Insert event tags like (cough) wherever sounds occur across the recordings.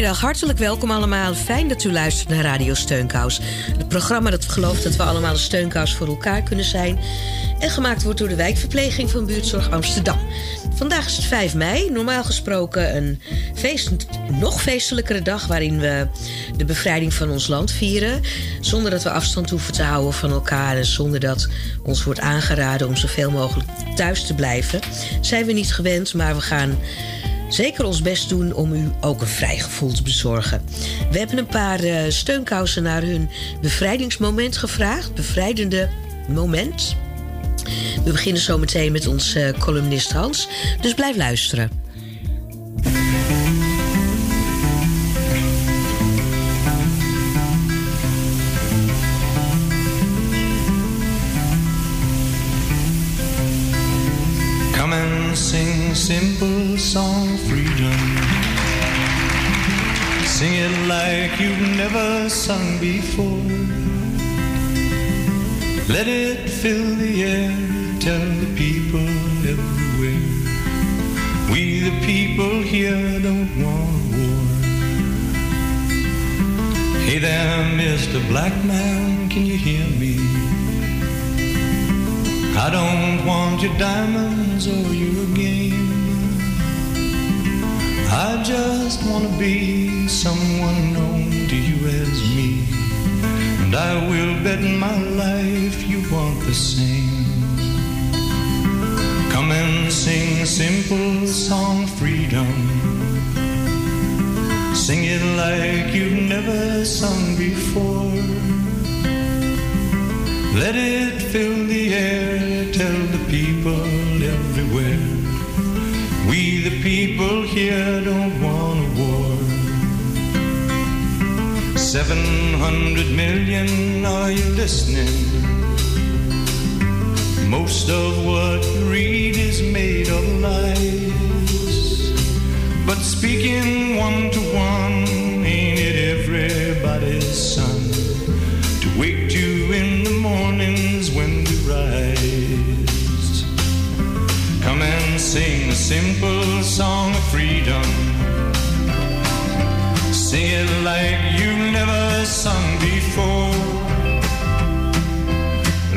Goedemiddag, hartelijk welkom allemaal. Fijn dat u luistert naar Radio Steunkous. Het programma dat gelooft dat we allemaal een steunkous voor elkaar kunnen zijn. En gemaakt wordt door de wijkverpleging van Buurtzorg Amsterdam. Vandaag is het 5 mei, normaal gesproken een feest, nog feestelijkere dag... waarin we de bevrijding van ons land vieren. Zonder dat we afstand hoeven te houden van elkaar... en zonder dat ons wordt aangeraden om zoveel mogelijk thuis te blijven. Zijn we niet gewend, maar we gaan zeker ons best doen om u ook een vrij gevoel te bezorgen. We hebben een paar uh, steunkousen naar hun bevrijdingsmoment gevraagd. Bevrijdende moment. We beginnen zo meteen met ons uh, columnist Hans. Dus blijf luisteren. Simple song freedom. Sing it like you've never sung before. Let it fill the air, tell the people everywhere. We the people here don't want war. Hey there, Mr. Black Man, can you hear me? I don't want your diamonds or your game. I just want to be someone known to you as me. And I will bet my life you want the same. Come and sing a simple song freedom. Sing it like you've never sung before. Let it fill the air, tell the people everywhere. We the people here don't want a war. Seven hundred million, are you listening? Most of what you read is made of lies. But speaking one to one, ain't it everybody's son? Sing a simple song of freedom. Sing it like you've never sung before.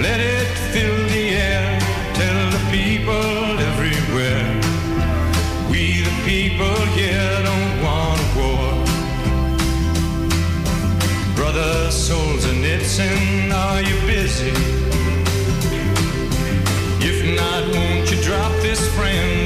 Let it fill the air, tell the people everywhere. We the people here don't want a war. Brother souls and Nixon, are you busy? best friend.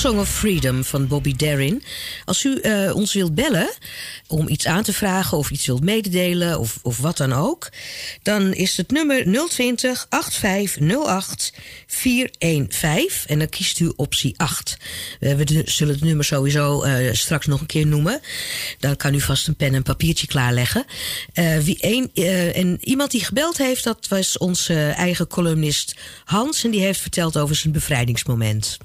Song of Freedom van Bobby Darin. Als u uh, ons wilt bellen om iets aan te vragen of iets wilt mededelen of, of wat dan ook, dan is het nummer 020 8508 415 en dan kiest u optie 8. We zullen het nummer sowieso uh, straks nog een keer noemen. Dan kan u vast een pen en papiertje klaarleggen. Uh, wie een, en iemand die gebeld heeft, dat was onze eigen columnist Hans en die heeft verteld over zijn bevrijdingsmoment.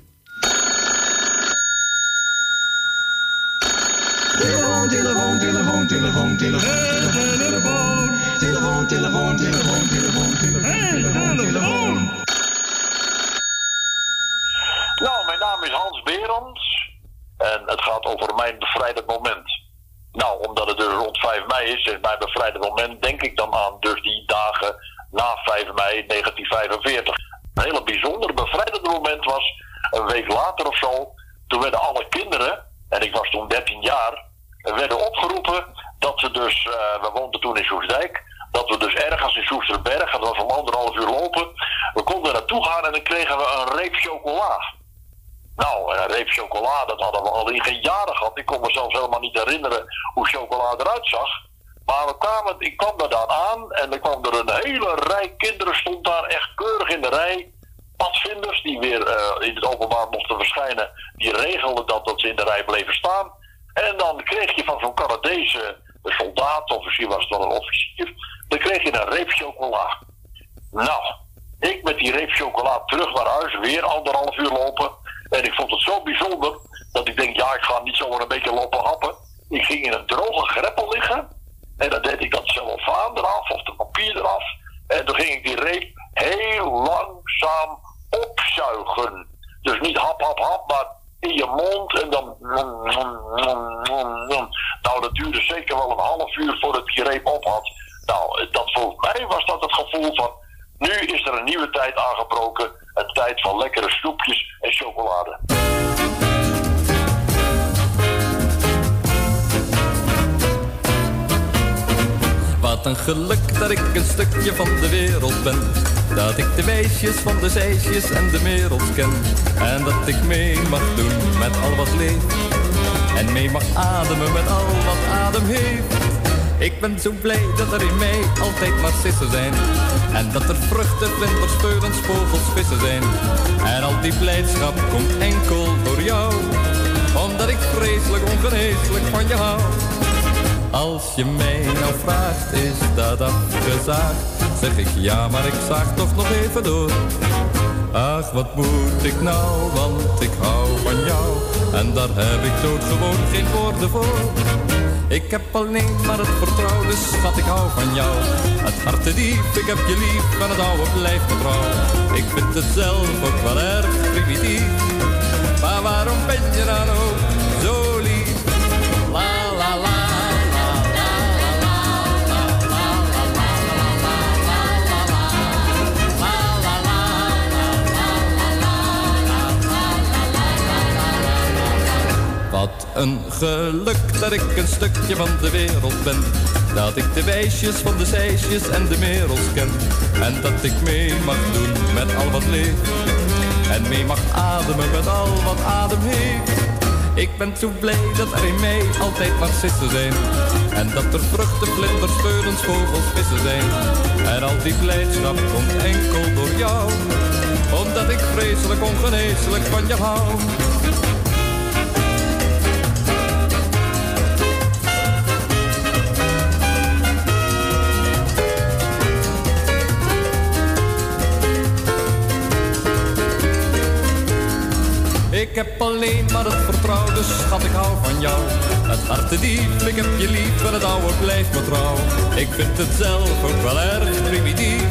telefoon, telefoon, telefoon. Telefoon, telefoon, telefoon, telefoon, telefoon. Nou, mijn naam is Hans Berends en het gaat over mijn bevrijdend moment. Nou, omdat het dus rond 5 mei is, is mijn bevrijdend moment, denk ik dan aan dus die dagen na 5 mei 1945. Een hele bijzonder bevrijdend moment was een week later of zo, toen werden alle kinderen, en ik was toen 13 jaar, werden opgeroepen dat ze dus, uh, we woonden toen in Soesdijk, dat we dus ergens in Soesterberg, dat was om anderhalf uur lopen, we konden naartoe gaan en dan kregen we een reep chocola. Nou, een reep chocola, dat hadden we al in geen jaren gehad. Ik kon me zelfs helemaal niet herinneren hoe chocola eruit zag. Maar we kwamen, ik kwam er dan aan en er kwam er een hele rij kinderen, stond daar echt keurig in de rij. Padvinders die weer uh, in het openbaar mochten verschijnen, die regelden dat, dat ze in de rij bleven staan. En dan kreeg je van zo'n Canadese soldaat, of misschien was het wel een officier, dan kreeg je een reep chocola. Nou, ik met die reep chocola terug naar huis, weer anderhalf uur lopen. En ik vond het zo bijzonder dat ik denk, ja, ik ga niet zomaar een beetje lopen happen. Ik ging in een droge greppel liggen. En dan deed ik dat cellofaan eraf of de papier eraf. En toen ging ik die reep heel langzaam opzuigen. Dus niet hap, hap, hap, maar in je mond en dan. Nou, dat duurde zeker wel een half uur voordat die reep op had. Nou, dat voor mij was dat het gevoel van. Nu is er een nieuwe tijd aangebroken. Een tijd van lekkere snoepjes en chocolade. Wat een geluk dat ik een stukje van de wereld ben. Dat ik de weesjes van de zeisjes en de merels ken. En dat ik mee mag doen met al wat leeft. En mee mag ademen met al wat adem heeft. Ik ben zo blij dat er in mij altijd narcissen zijn. En dat er vruchten, vlinders, speurens, vogels, vissen zijn. En al die blijdschap komt enkel door jou. Omdat ik vreselijk ongeneeslijk van je hou. Als je mij nou vraagt, is dat afgezaagd? Zeg ik ja, maar ik zaag toch nog even door. Ach, wat moet ik nou, want ik hou van jou. En daar heb ik gewoon geen woorden voor. Ik heb alleen maar het vertrouwen, dus schat, ik hou van jou. Het harte diep, ik heb je lief, en het oude blijft trouw. Ik vind het zelf ook wel erg primitief. Maar waarom ben je dan ook Wat een geluk dat ik een stukje van de wereld ben. Dat ik de wijsjes van de zeisjes en de merels ken. En dat ik mee mag doen met al wat leeft. En mee mag ademen met al wat adem heeft. Ik ben zo blij dat er in mij altijd narcissen zijn. En dat er vruchten, vlinders, speurens, vogels, vissen zijn. En al die blijdschap komt enkel door jou. Omdat ik vreselijk ongeneeslijk van je hou. Ik heb alleen maar het vertrouwen, dus schat, ik hou van jou. Het hart te diep, ik heb je lief en het oude blijft me trouw. Ik vind het zelf ook wel erg primitief.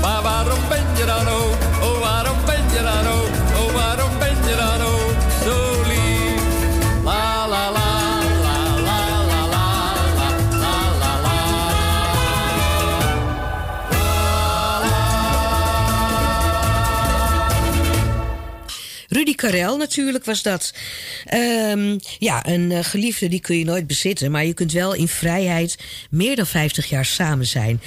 Maar waarom ben je dan ook, oh waarom ben je dan ook, Rudy Karel natuurlijk was dat. Ehm, ja, een eh, geliefde die kun je nooit bezitten, maar je kunt wel in vrijheid meer dan 50 jaar samen zijn.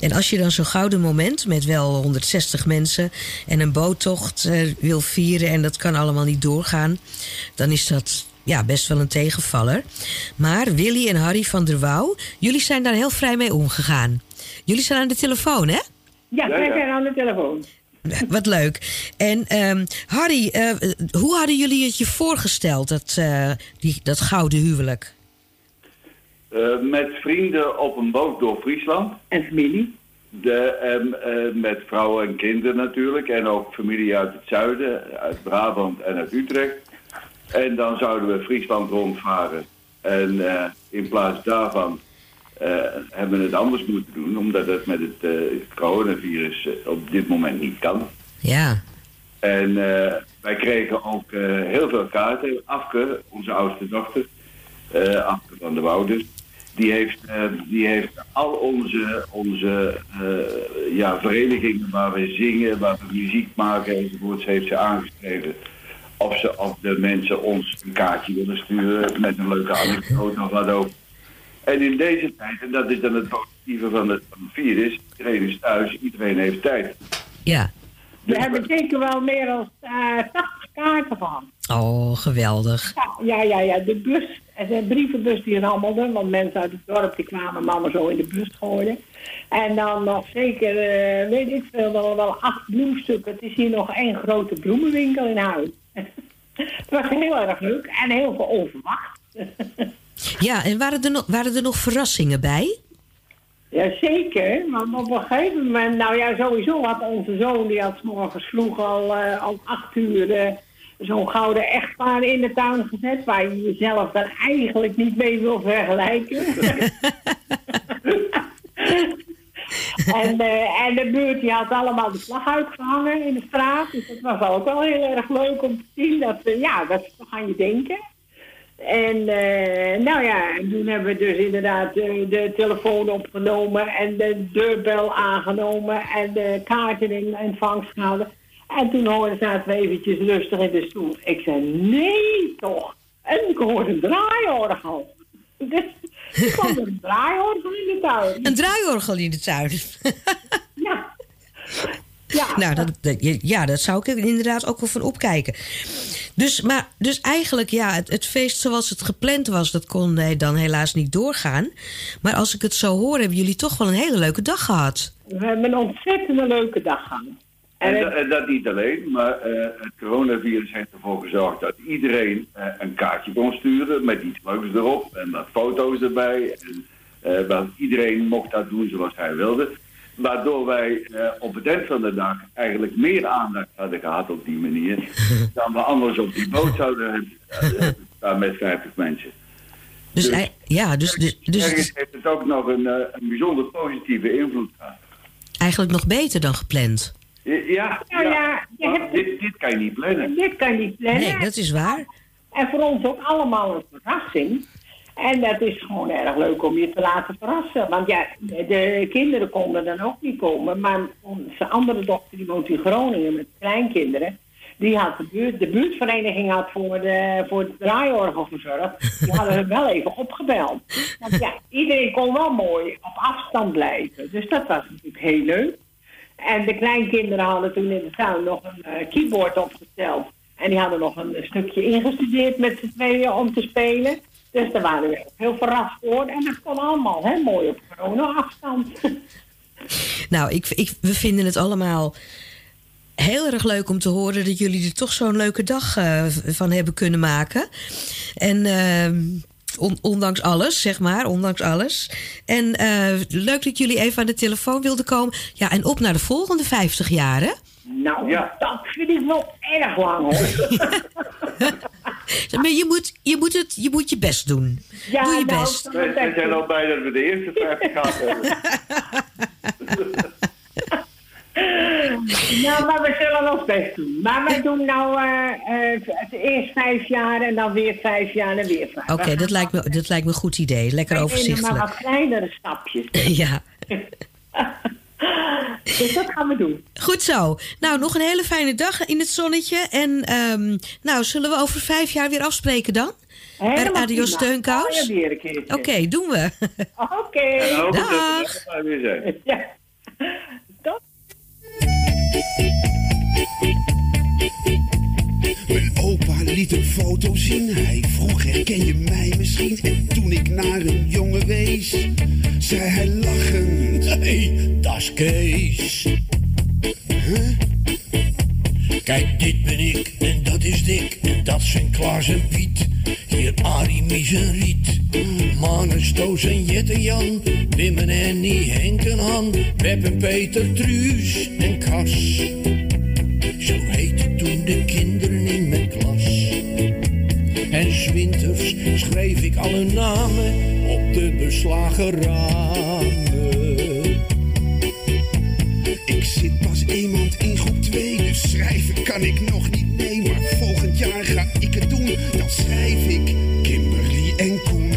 En als je dan zo'n gouden moment met wel 160 mensen en een boottocht eh, wil vieren en dat kan allemaal niet doorgaan, dan is dat ja, best wel een tegenvaller. Maar Willy en Harry van der Wouw, jullie zijn daar heel vrij mee omgegaan. Jullie zijn aan de telefoon, hè? Ja, wij zijn aan de telefoon. (laughs) Wat leuk. En ehm, Harry, eh, hoe hadden jullie het je voorgesteld, dat, eh, die, dat gouden huwelijk? Eh, met vrienden op een boot door Friesland. En familie? De, ehm, eh, met vrouwen en kinderen natuurlijk. En ook familie uit het zuiden, uit Brabant en uit Utrecht. En dan zouden we Friesland rondvaren. En eh, in plaats daarvan hebben we het anders moeten doen. Omdat het met het, eh, het coronavirus eh, op dit moment niet kan. Ja. En eh, wij kregen ook eh, heel veel kaarten. Afke, onze oudste dochter, eh Afke van de Wouders, die heeft, eh, die heeft al onze, onze eh, ja, verenigingen waar we zingen, waar we muziek maken enzovoorts, heeft ze aangeschreven. Of, ze, of de mensen ons een kaartje willen sturen met een leuke anekdote of wat ook. En in deze tijd, en dat is dan het positieve van het, van het virus, iedereen is thuis, iedereen heeft tijd. Ja. We hebben zeker wel meer dan eh 80 kaarten van. Oh, geweldig. Ja, ja, ja. De bus, en de brievenbus die rammelde, want mensen uit het dorp die kwamen mama zo in de bus gooien. En dan nog zeker, eh, weet ik veel, wel, wel acht bloemstukken. Het is hier nog één grote bloemenwinkel in huis. (laughs) het was heel erg leuk en heel veel onverwacht. (laughs) Ja, en waren er nog, waren er nog verrassingen bij? Jazeker, want op een gegeven moment, nou ja, sowieso had onze zoon, die had 's morgens vroeg al eh, om acht uur eh, zo'n gouden echtpaar in de tuin gezet, waar je jezelf dan eigenlijk niet mee wil vergelijken. (laughs) en, eh, en de buurt die had allemaal de vlag uitgehangen in de straat, dus dat was ook wel heel erg leuk om te zien. Dat, ja, dat is toch aan je denken. En eh, nou ja, en toen hebben we dus inderdaad eh, de telefoon opgenomen en de deurbel aangenomen en de kaarten in ontvangst gehouden. En toen hoorden zaten we eventjes rustig in de stoel. Ik zei, nee toch. En ik hoorde een draaiorgel. (laughs) Dus er kwam een draaiorgel in de tuin. Een draaiorgel in de tuin. (laughs) Ja. Ja, Nou, dat, ja, dat zou ik er inderdaad ook wel van opkijken. Dus, maar, dus eigenlijk, ja, het, het feest zoals het gepland was, dat kon eh, dan helaas niet doorgaan. Maar als ik het zo hoor, hebben jullie toch wel een hele leuke dag gehad. we hebben een ontzettend leuke dag gehad. En, en dat niet alleen, maar eh, het coronavirus heeft ervoor gezorgd dat iedereen eh, een kaartje kon sturen met iets leuks erop en wat foto's erbij. En, eh, iedereen mocht dat doen zoals hij wilde. Waardoor wij eh, op het eind van de dag eigenlijk meer aandacht hadden gehad op die manier (laughs) dan we anders op die boot zouden hebben eh, staan (laughs) met 50 mensen. Dus, Dus- ja, dus, dus, dus heeft het ook nog een, eh, een bijzonder positieve invloed gehad. eigenlijk nog beter dan gepland. Ja, Nou ja, je maar hebt- dit, dit kan je niet plannen. dit kan je niet plannen. Nee, dat is waar. En voor ons ook allemaal een verrassing. En dat is gewoon erg leuk om je te laten verrassen. Want ja, de, de kinderen konden dan ook niet komen. Maar onze andere dochter, die woont in Groningen met kleinkinderen. Die had de, buurt, de buurtvereniging had voor, de, voor het draaiorgel gezorgd. Die hadden (laughs) we wel even opgebeld. Want ja, iedereen kon wel mooi op afstand blijven. Dus dat was natuurlijk heel leuk. En de kleinkinderen hadden toen in de tuin nog een eh, keyboard opgesteld. En die hadden nog een stukje ingestudeerd met z'n tweeën om te spelen. Dus daar waren we heel verrast door. En dat kon allemaal hè, mooi op corona-afstand. (laughs) Nou, ik, ik, we vinden het allemaal heel erg leuk om te horen dat jullie er toch zo'n leuke dag eh, van hebben kunnen maken. En ehm, on- ondanks alles, zeg maar, ondanks alles. En eh, leuk dat jullie even aan de telefoon wilden komen. Ja, en op naar de volgende 50 jaar, hè? nou, Ja. dat vind ik wel erg lang hoor. (laughs) Maar je moet je, moet het, je, moet je best doen. Ja, Doe je nou, best. We we zijn al blij dat we de eerste 50 gehad hebben. Nou, maar we zullen ons best doen. Maar wij doen nou eh, eh, het eerst vijf jaar en dan weer vijf jaar en weer vijf. Oké, dat, lijkt me, dat lijkt me een goed idee. Lekker We nemen maar overzichtelijk. wat kleinere stapjes. (laughs) Ja. (laughs) Dus dat gaan we doen. Goed zo. Nou, nog een hele fijne dag in het zonnetje. En ehm, nou, zullen we over vijf jaar weer afspreken dan? Bij Helemaal Radio prima. Steunkous? Ja, weer een keertje. Oké, doen we. (laughs) Oké. Dat we Dag. weer zijn. Ja. Tot liet een foto zien. Hij vroeg: Herken je mij misschien? En toen ik naar een jongen wees, zei hij lachend: Hey, dat is Kees. Kijk, dit ben ik en dat is Dick. En dat zijn Klaas en Piet. Hier Arie, Mies en Riet. Manus, Toos en Jet en Jan. Wim en Annie, Henk en Han. Pep en Peter, Truus en Kas. Zo heette toen de kinderen in mijn zwinters schreef ik alle namen op de beslagen ramen. Ik zit pas iemand in groep 2, dus schrijven kan ik nog niet mee. Maar volgend jaar ga ik het doen, dan schrijf ik Kimberly en Koen.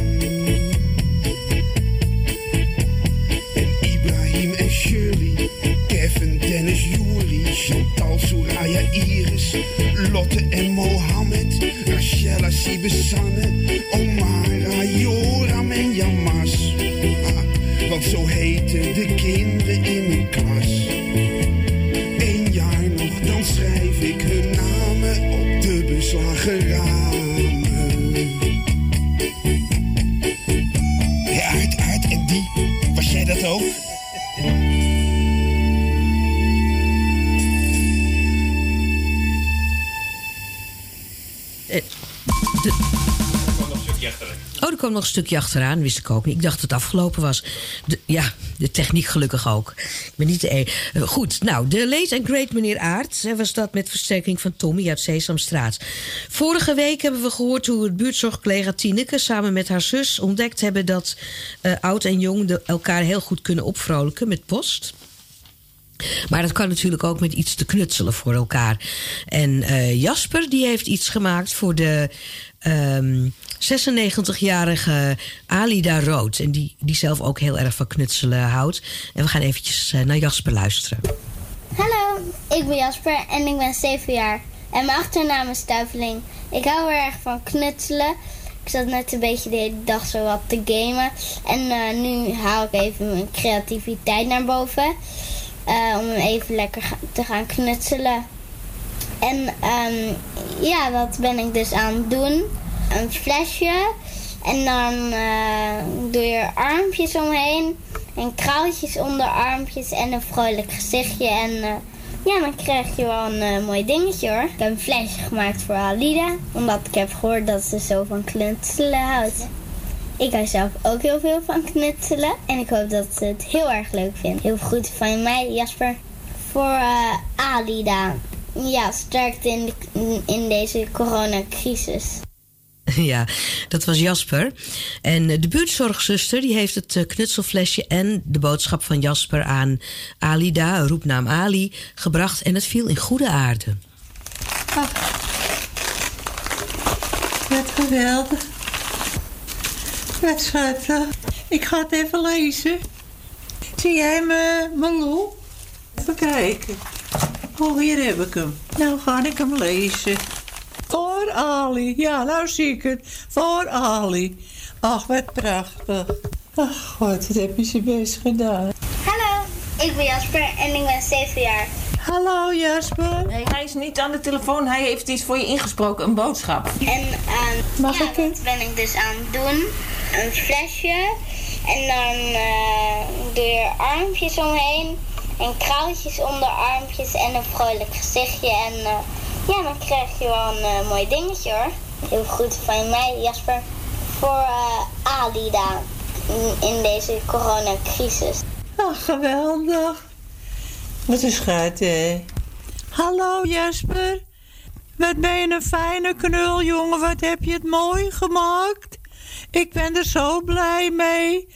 En Ibrahim en Shirley, Kevin, Dennis, Juri, Chantal, Soraya, Iris, Lotte en Mohammed, baby, Charmin. Nog een stukje achteraan, wist ik ook niet. Ik dacht dat het afgelopen was. Ja, de techniek gelukkig ook. Ik ben niet de e eh, Goed, nou, de late and great meneer Aert... was dat met versterking van Tommy uit Sesamstraat. Vorige week hebben we gehoord hoe het buurtzorgcollega Tineke... samen met haar zus ontdekt hebben dat eh, oud en jong... De, elkaar heel goed kunnen opvrolijken met post... Maar dat kan natuurlijk ook met iets te knutselen voor elkaar. En eh, Jasper die heeft iets gemaakt voor de ehm, 96-jarige Alida Rood. En die, die zelf ook heel erg van knutselen houdt. En we gaan eventjes eh, naar Jasper luisteren. Hallo, ik ben Jasper en ik ben 7 jaar. En mijn achternaam is Stuiveling. Ik hou er erg van knutselen. Ik zat net een beetje de hele dag zo wat te gamen. En eh, nu haal ik even mijn creativiteit naar boven. eh, om even lekker te gaan knutselen. En ehm, ja, dat ben ik dus aan het doen. Een flesje. En dan eh, doe je er armpjes omheen. En kraaltjes onder armpjes. En een vrolijk gezichtje. En eh, ja, dan krijg je wel een eh, mooi dingetje hoor. Ik heb een flesje gemaakt voor Alida. Omdat ik heb gehoord dat ze zo van knutselen houdt. Ik hou zelf ook heel veel van knutselen. En ik hoop dat ze het heel erg leuk vindt. Heel goed van mij, Jasper. Voor Alida. Ja, sterkte in, de, in deze coronacrisis. (laughs) ja, dat was Jasper. En eh, de buurtzorgzuster die heeft het eh, knutselflesje en de boodschap van Jasper aan Alida, roepnaam Ali, gebracht. En het viel in goede aarde. Wat geweldig. Wat schattig. Ik ga het even lezen. Zie jij me, mijn lol? Even kijken. Oh, hier heb ik hem. Nou ga ik hem lezen. Voor Ali. Ja, nou zie ik het. Voor Ali. Ach, wat prachtig. Ach, god, wat heb je ze best gedaan. Hallo, ik ben Jasper en ik ben 7 jaar. Hallo Jasper. Nee, hij is niet aan de telefoon. Hij heeft iets voor je ingesproken, een boodschap. En ehm, Mag ja, ik dat ben ik dus aan het doen. Een flesje. En dan eh, doe je armpjes omheen. En kraaltjes onder armpjes. En een vrolijk gezichtje. En eh, ja, dan krijg je wel een eh, mooi dingetje hoor. Heel goed van mij, Jasper. Voor eh, Alida. In, deze coronacrisis. Ach, geweldig. Wat een schat, hè. Hallo Jasper. Wat ben je een fijne knul, jongen. Wat heb je het mooi gemaakt. Ik ben er zo blij mee.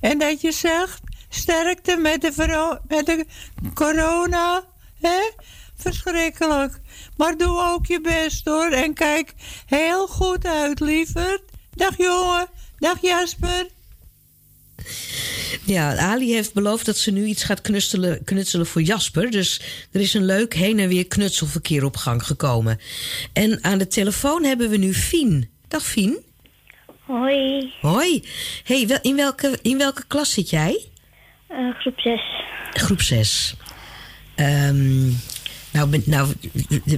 En dat je zegt, sterkte met de, vero- met de corona. hè? Verschrikkelijk. Maar doe ook je best, hoor. En kijk heel goed uit, lieverd. Dag, jongen. Dag, Jasper. Ja, Ali heeft beloofd dat ze nu iets gaat knutselen, knutselen voor Jasper. Dus er is een leuk heen en weer knutselverkeer op gang gekomen. En aan de telefoon hebben we nu Fien. Dag Fien. Hoi, Hoi. Hey, wel, in, welke, in welke klas zit jij? Eh, groep 6. Groep 6. Ehm, nou, ben- nou,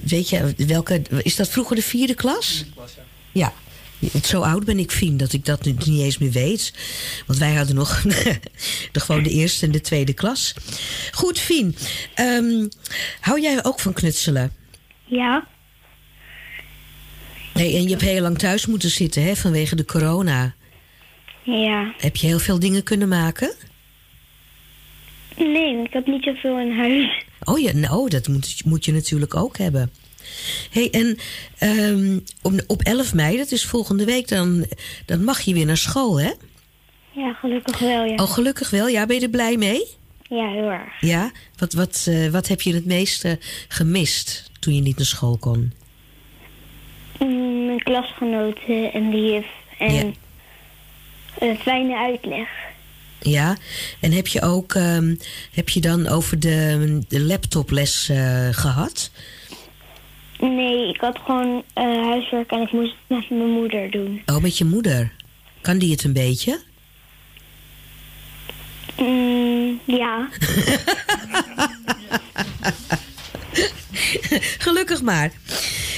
weet je, welke, is dat vroeger de vierde klas? Ja. Zo oud ben ik, Fien, dat ik dat nu niet eens meer weet. Want wij hadden nog (laughs) de, gewoon de eerste en de tweede klas. Goed, Fien. ehm, hou jij ook van knutselen? Ja, Nee, en je hebt heel lang thuis moeten zitten, hè, vanwege de corona. ja. Heb je heel veel dingen kunnen maken? Nee, ik heb niet zoveel in huis. Oh ja, nou, dat moet, moet je natuurlijk ook hebben. hey, en ehm, op, op 11 mei, dat is volgende week, dan, dan mag je weer naar school, hè? Ja, gelukkig wel, ja. Oh, gelukkig wel. Ja, ben je er blij mee? Ja, heel erg. Ja? Wat, wat, eh, wat heb je het meeste gemist toen je niet naar school kon? Mm, Mijn klasgenoten en die juf. En Ja. een fijne uitleg. Ja? En heb je ook, ehm, heb je dan over de, de laptoples eh, gehad? Nee, ik had gewoon eh, huiswerk en ik moest het met mijn moeder doen. Oh, met je moeder. Kan die het een beetje? Mm, ja. (laughs) (laughs) Gelukkig maar.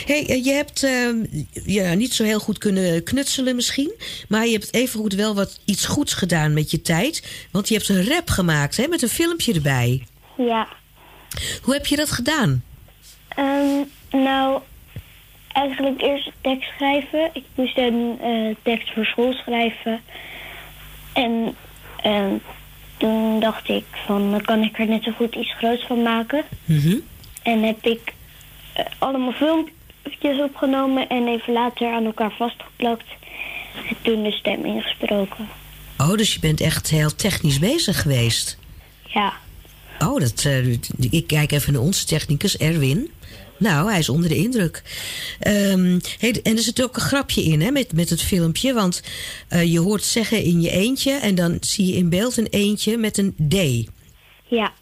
Hey, eh, je hebt ehm, ja, niet zo heel goed kunnen knutselen misschien. Maar je hebt evengoed wel wat iets goeds gedaan met je tijd. Want je hebt een rap gemaakt hè, met een filmpje erbij. Ja. Hoe heb je dat gedaan? Ehm, nou, eigenlijk eerst tekst schrijven. Ik moest een eh, tekst voor school schrijven. En ehm, toen dacht ik van, dan kan ik er net zo goed iets groots van maken. Mhm. En heb ik eh, allemaal filmpjes opgenomen en even later aan elkaar vastgeplakt. En toen de stem ingesproken. Oh, dus je bent echt heel technisch bezig geweest. Ja. Oh, dat, eh, ik kijk even naar onze technicus Erwin. Nou, hij is onder de indruk. Hey, en er zit ook een grapje in hè, met, met het filmpje. Want eh, je hoort zeggen in je eentje... en dan zie je in beeld een eentje met een D. Ja.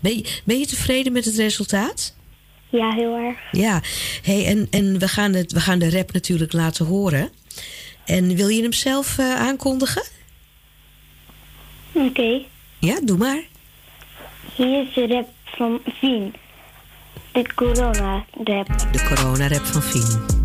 Ben je, ben je tevreden met het resultaat? Ja, heel erg. Ja. Hey, en en we, gaan het, we gaan de rap natuurlijk laten horen. En wil je hem zelf eh, aankondigen? Oké. Ja, doe maar. Hier is de rap van Vien. De corona rap. De corona-rap van Fien.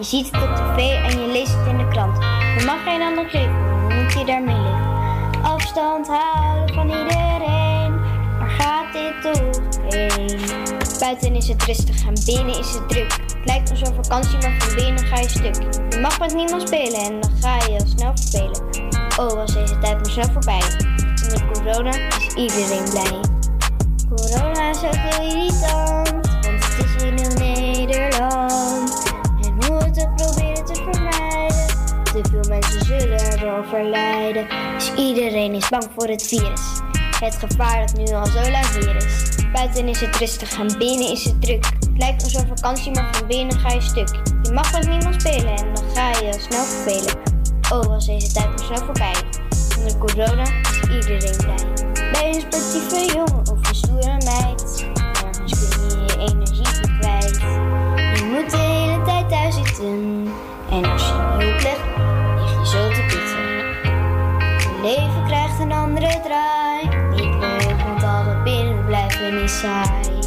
Je ziet het op tv en je leest het in de krant. Je mag geen aandacht geven, hoe moet je daarmee leven? Afstand houden van iedereen. Waar gaat dit toch heen? Buiten is het rustig en binnen is het druk. Het lijkt alsof vakantie, maar van binnen ga je stuk. Je mag met niemand spelen en dan ga je heel snel vervelen. Oh, was deze tijd maar snel voorbij. Met corona is iedereen blij. Corona is ook heel iedereen is bang voor het virus. Het gevaar dat nu al zo lang hier is. Buiten is het rustig en binnen is het druk. Het lijkt alsof vakantie, maar van binnen ga je stuk. Je mag met niemand spelen en dan ga je heel snel vervelen. Oh, was deze tijd maar snel voorbij. Zonder corona is iedereen blij. Je een sportieve jongen of een stoere meid? Ergens kun je je energie kwijt. Je moet de hele tijd thuis zitten. En als andere draai. Niet leuk, want al binnen blijven is saai.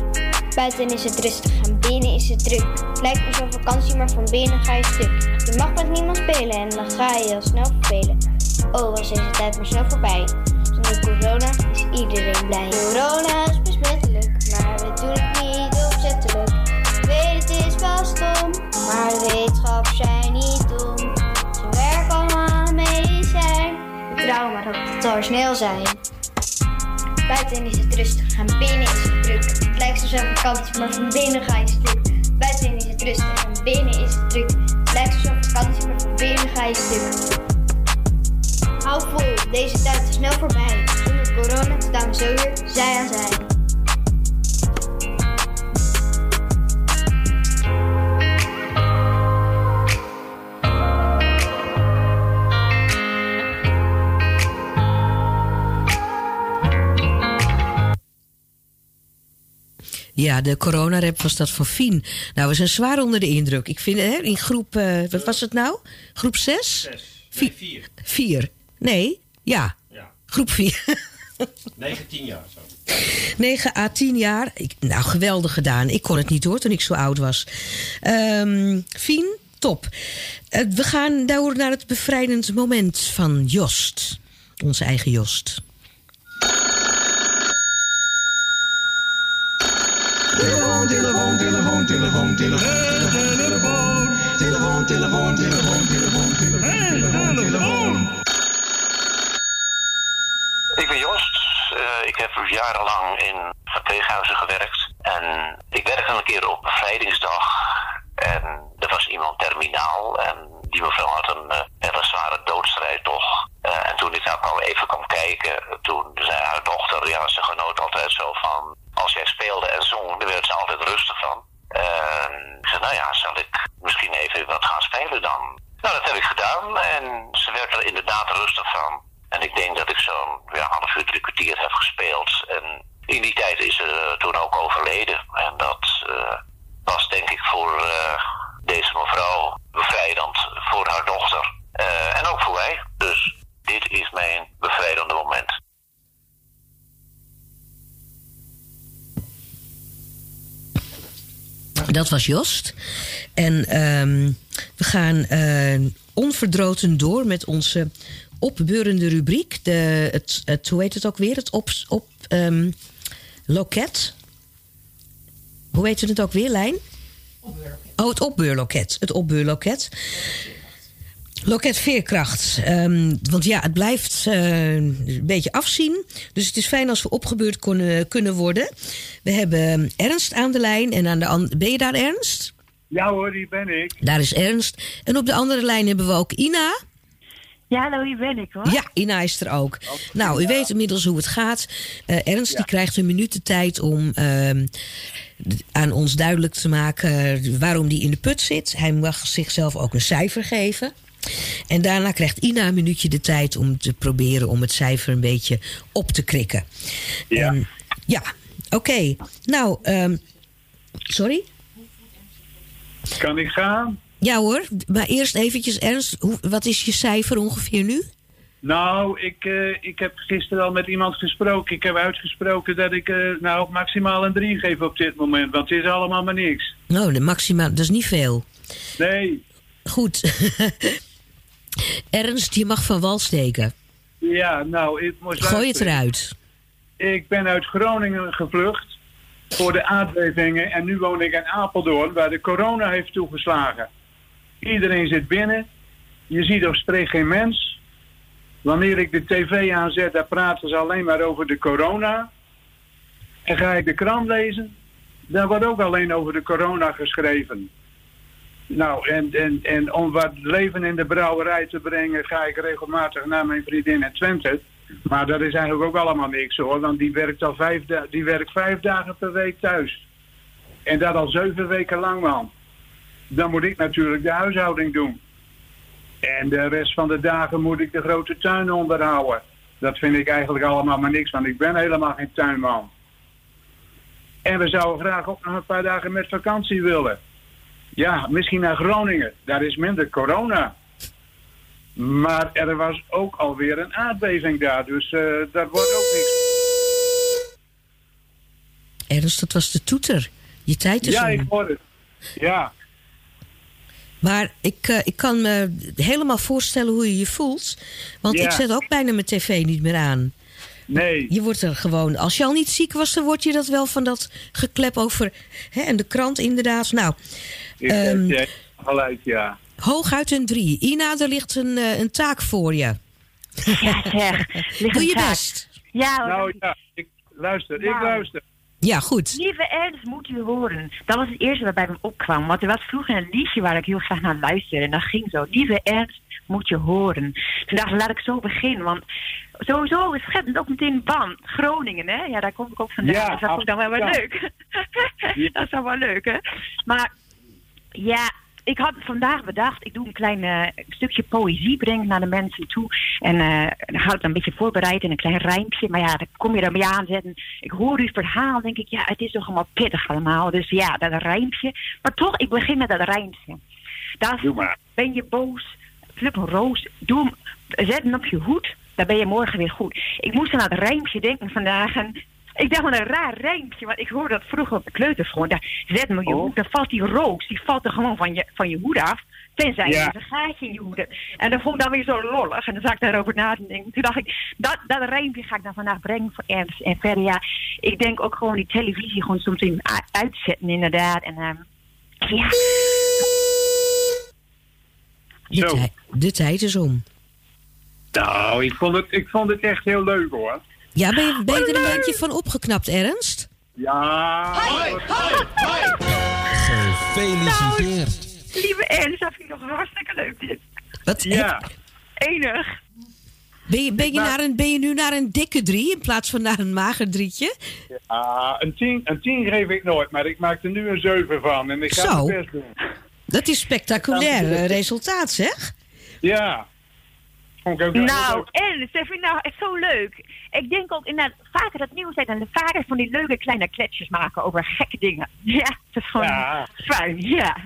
Buiten is het rustig en binnen is het druk. Lijkt alsof vakantie, maar van binnen ga je stuk. Je mag met niemand spelen en dan ga je heel snel vervelen. Oh, was deze tijd maar snel voorbij. Zonder corona is iedereen blij. Corona is besmettelijk, maar we doen het niet opzettelijk. Weet het is wel stom, maar wetenschap zijn niet dom. Medicijn. Vertrouw maar op dat het al snel zijn. Buiten is het rustig en binnen is het druk. Het lijkt alsof vakantie, maar van binnen ga je stuk. Buiten is het rustig en binnen is het druk. Het lijkt alsof vakantie, maar van binnen ga je tijdstip. Hou vol, deze tijd is snel voorbij. Zonder corona staan we zo weer zij aan zij. Ja, de coronarap was dat van Fien. Nou, we zijn zwaar onder de indruk. Ik vind, hè, in groep, eh, wat was het nou? Groep 6? Zes. Nee, vier. 4. Nee, ja. Ja. Groep 4. 19 (laughs) jaar zo. 9 à 10 jaar. Ik, nou, geweldig gedaan. Ik kon het niet hoor toen ik zo oud was. Ehm Fien, top. Eh, we gaan door naar het bevrijdend moment van Jost. Onze eigen Jost. Telefoon, telefoon, telefoon, telefoon, telefoon, telefoon, telefoon, telefoon. Ik ben Joost. Eh, ik heb jarenlang in verpleeghuizen gewerkt. En ik werkte een keer op bevrijdingsdag. En er was iemand terminaal. En die mevrouw had een eh, hele zware doodstrijd toch. Eh, en toen ik daar kwam even kwam kijken, toen zei haar dochter, ja, ze genoot altijd zo van. Als jij speelde en zong, daar werd ze altijd rustig van. En ik zei, nou ja, zal ik misschien even wat gaan spelen dan? Nou, dat heb ik gedaan en ze werd er inderdaad rustig van. En ik denk dat ik zo'n ja, half uur, drie kwartier heb gespeeld. En in die tijd is ze eh, toen ook overleden. En dat eh, was denk ik voor eh, deze mevrouw bevrijdend voor haar dochter. En ook voor mij. Dus dit is mijn bevrijdende moment. Dat was Jost. En ehm, we gaan eh, onverdroten door met onze opbeurende rubriek. De, het, het, hoe heet het ook weer? Het op, op ehm, loket. Hoe heet het ook weer, Lijn? Oh, het opbeurloket. Het opbeurloket. Loket Veerkracht. Ehm, want ja, het blijft eh, een beetje afzien. Dus het is fijn als we opgebeurd kunnen, kunnen worden. We hebben Ernst aan de lijn. En aan de an- ben je daar, Ernst? Ja hoor, die ben ik. Daar is Ernst. En op de andere lijn hebben we ook Ina. Ja, hallo, hier ben ik hoor. Ja, Ina is er ook. Nou, u weet inmiddels hoe het gaat. Eh, Ernst die krijgt een minuut de tijd om ehm, aan ons duidelijk te maken waarom die in de put zit. Hij mag zichzelf ook een cijfer geven. En daarna krijgt Ina een minuutje de tijd om te proberen om het cijfer een beetje op te krikken. Ja. ja, oké. Nou, ehm, sorry? Kan ik gaan? Ja hoor, maar eerst eventjes Ernst. Hoe, wat is je cijfer ongeveer nu? Nou, ik, eh, ik heb gisteren al met iemand gesproken. Ik heb uitgesproken dat ik eh, nou maximaal een 3 geef op dit moment. Want het is allemaal maar niks. Nou, de maxima, dat is niet veel. Nee. Goed. (laughs) Ernst, je mag van wal steken. Ja, nou, ik moest Gooi het eruit. Ik ben uit Groningen gevlucht voor de aardbevingen. En nu woon ik in Apeldoorn, waar de corona heeft toegeslagen. Iedereen zit binnen. Je ziet of spreekt geen mens. Wanneer ik de tv aanzet, daar praten ze alleen maar over de corona. En ga ik de krant lezen, daar wordt ook alleen over de corona geschreven. Nou, en, en, en om wat leven in de brouwerij te brengen, ga ik regelmatig naar mijn vriendin in Twente. Maar dat is eigenlijk ook allemaal niks hoor, want die werkt al vijf, die werkt vijf dagen per week thuis. En dat al zeven weken lang, man. Dan moet ik natuurlijk de huishouding doen. En de rest van de dagen moet ik de grote tuin onderhouden. Dat vind ik eigenlijk allemaal maar niks, want ik ben helemaal geen tuinman. En we zouden graag ook nog een paar dagen met vakantie willen. Ja, misschien naar Groningen. Daar is minder corona. Maar er was ook alweer een aardbeving daar, dus eh dat wordt ook niks. Ernst, dat was de toeter. Je tijd is Ja, om. ik hoor het. Ja, Maar ik, eh, ik kan me helemaal voorstellen hoe je je voelt. Want Ja. ik zet ook bijna mijn tv niet meer aan. Nee. Je wordt er gewoon... Als je al niet ziek was, dan word je dat wel van dat geklep over... Hè, en de krant inderdaad. Nou, ik Ehm, gelijk, ja. hooguit een drie. Ina, er ligt een, eh, een taak voor je. Ja, zeg. (laughs) ligt Doe een je taak. best. Ja, hoor. Nou ja, ik, luister, ik Nou. luister. Ja, goed. Lieve Ernst moet u horen. Dat was het eerste wat bij me opkwam. Want er was vroeger een liedje waar ik heel graag naar luisterde. En dat ging zo. Lieve Ernst moet je horen. Toen dacht ik, laat ik zo beginnen. Want sowieso is het ook meteen bam. Groningen, hè? Ja, daar kom ik ook vandaan. Ja, dus dat vond ik dan wel wel absoluut. leuk. (laughs) dat is dan wel leuk, hè? Maar ja, ik had vandaag bedacht, ik doe een klein eh, stukje poëzie brengen naar de mensen toe. En dan hou ik dan een beetje voorbereid in een klein rijmpje. Maar ja, dan kom je ermee aanzetten. Ik hoor uw verhaal, denk ik, ja, het is toch allemaal pittig allemaal. Dus ja, dat rijmpje. Maar toch, ik begin met dat rijmpje. Daar Doe maar. ben je boos, flip een roos, doe hem, zet hem op je hoed, dan ben je morgen weer goed. Ik moest aan dat rijmpje denken vandaag en ik dacht wat een raar rijmpje, want ik hoorde dat vroeger op de kleuterschool. Daar zet op je hoed, dan valt die roos, die valt er gewoon van je, van je hoed af. Tenzij Ja. je een gaatje in je hoed hebt. En dat vond ik dan weer zo lollig. En dan zag ik daarover na te denken. Toen dacht ik, dat, dat rijmpje ga ik dan vandaag brengen voor Ernst en verder. Ja, ik denk ook gewoon die televisie gewoon soms in uitzetten inderdaad. En ehm, ja, De, tij- de tijd is om. Nou, ik vond, het, ik vond het echt heel leuk hoor. Ja, ben je, ben je er een beetje van opgeknapt, Ernst? Ja. Gefeliciteerd. lieve Ernst, dat vind ik nog hartstikke leuk dit. Wat? Ja. Enig. Ben je, ben, je Nou- naar een, ben je nu naar een dikke drie in plaats van naar een mager drietje? Ah, een 10 een tien geef ik nooit, maar ik maak er nu een 7 van. En ik ga Zo. mijn best doen. Dat is spectaculair eh, resultaat, zeg. Ja. Vond ik ook heel Nou, leuk. Ernst, dat vind ik nou echt zo leuk. Ik denk ook inderdaad vaker dat nieuws zijn en de vaker van die leuke kleine kletsjes maken over gekke dingen. (laughs) Ja, dat is gewoon Ja. fijn, ja.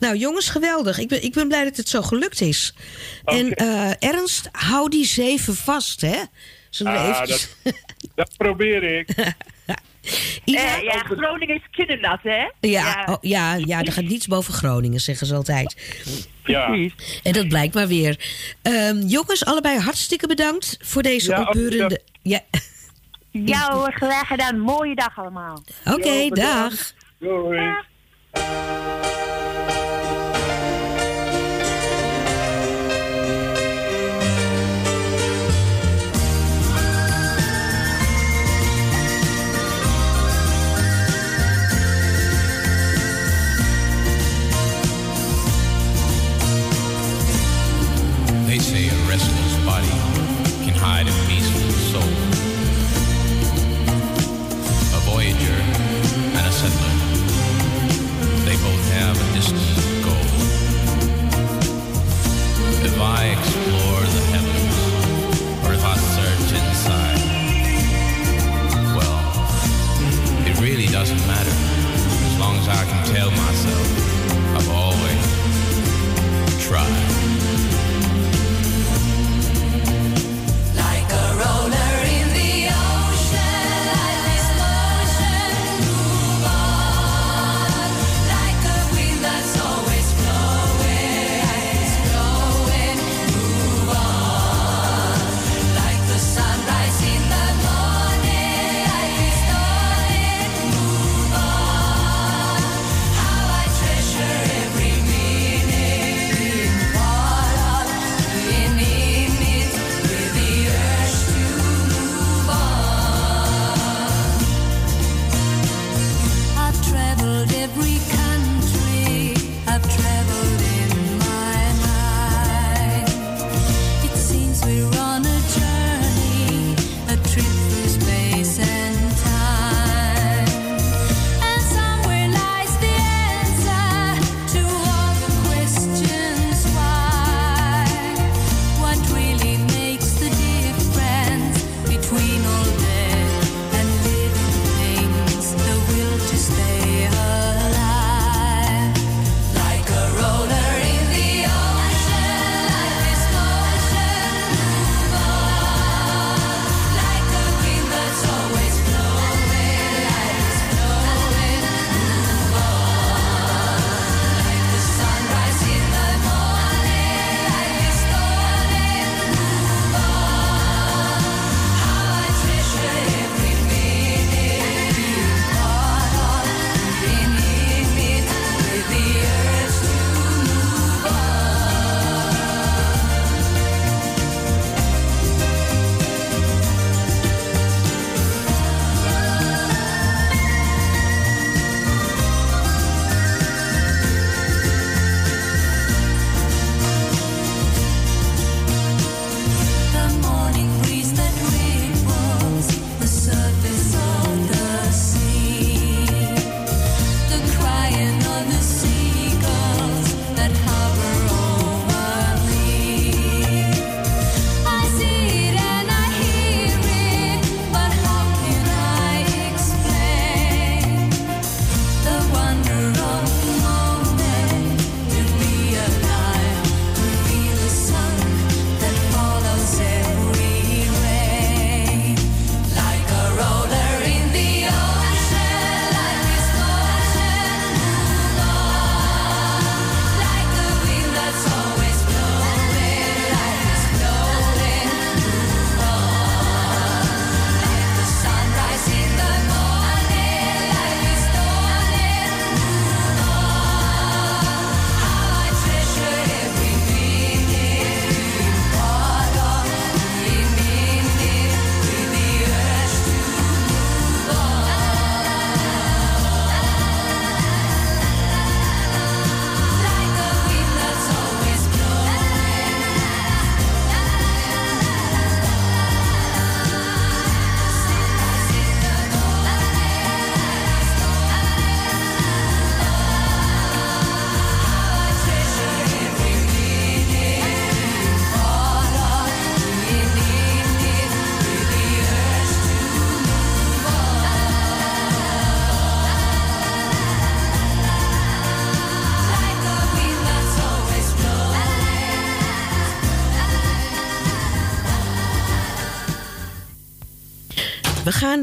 Nou, jongens, geweldig. Ik ben, ik ben blij dat het zo gelukt is. En eh, Ernst, hou die zeven vast, hè? Zullen we Ah, eventjes... dat, dat probeer ik. (laughs) Eh, ja, Groningen is kindernat, hè? Ja, oh, ja, ja, er gaat niets boven Groningen, zeggen ze altijd. Ja. En dat blijkt maar weer. Ehm, jongens, allebei hartstikke bedankt voor deze Ja, opbeurende... Ja. Ja hoor, graag gedaan. Mooie dag allemaal. Oké, dag. Doei. They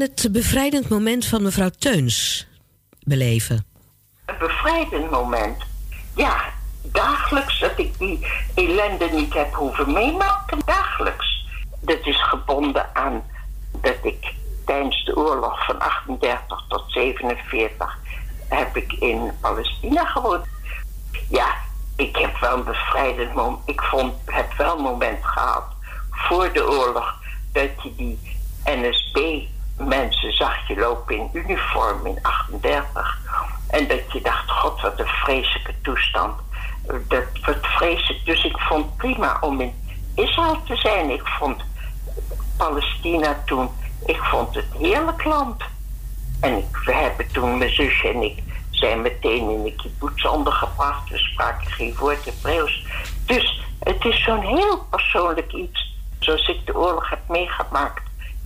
het bevrijdend moment van mevrouw Teuns beleven. Een bevrijdend moment. Ja, dagelijks dat ik die ellende niet heb hoeven meemaken. Dagelijks. Dat is gebonden aan dat ik tijdens de oorlog van 38 tot 47 heb ik in Palestina gewoond. Ja, ik heb wel een bevrijdend moment. Ik vond, heb wel een moment gehad voor de oorlog dat je die NSB-mensen zag je lopen in uniform in 38. En dat je dacht, god, wat een vreselijke toestand. Dat wat vreselijk. Dus ik vond prima om in Israël te zijn. Ik vond Palestina toen, ik vond het heerlijk land. En we hebben toen, mijn zusje en ik, zijn meteen in de kibbutz ondergebracht. We spraken geen woord Hebreeuws. Dus het is zo'n heel persoonlijk iets. Zoals ik de oorlog heb meegemaakt.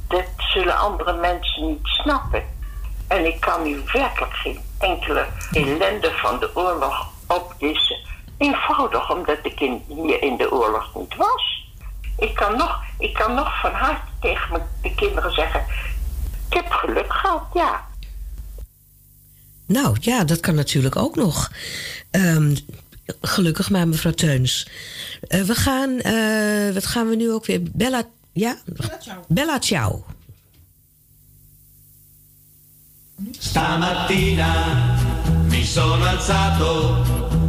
Dat zullen andere mensen niet snappen. En ik kan u werkelijk geen enkele ellende van de oorlog opdissen. Eenvoudig omdat ik in, hier in de oorlog niet was. Ik kan nog, ik kan nog van harte tegen mijn- de kinderen zeggen... Ik heb geluk gehad, ja. Nou ja, dat kan natuurlijk ook nog. Ehm, gelukkig maar, mevrouw Teuns. Eh, we gaan, eh, wat gaan we nu ook weer? Bella, ja? Bella ciao. Stamattina mi sono alzato,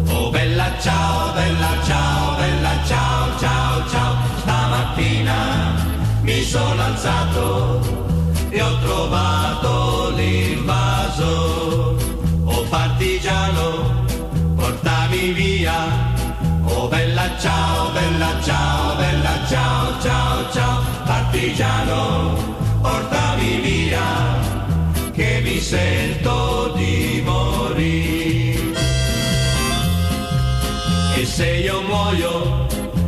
oh bella ciao, bella ciao, bella ciao, ciao, ciao. Stamattina mi sono alzato e ho trovato l'invaso. Oh partigiano, portami via, oh bella ciao, bella ciao, bella ciao, ciao. Partigiano, portami via che mi sento di morire. E se io muoio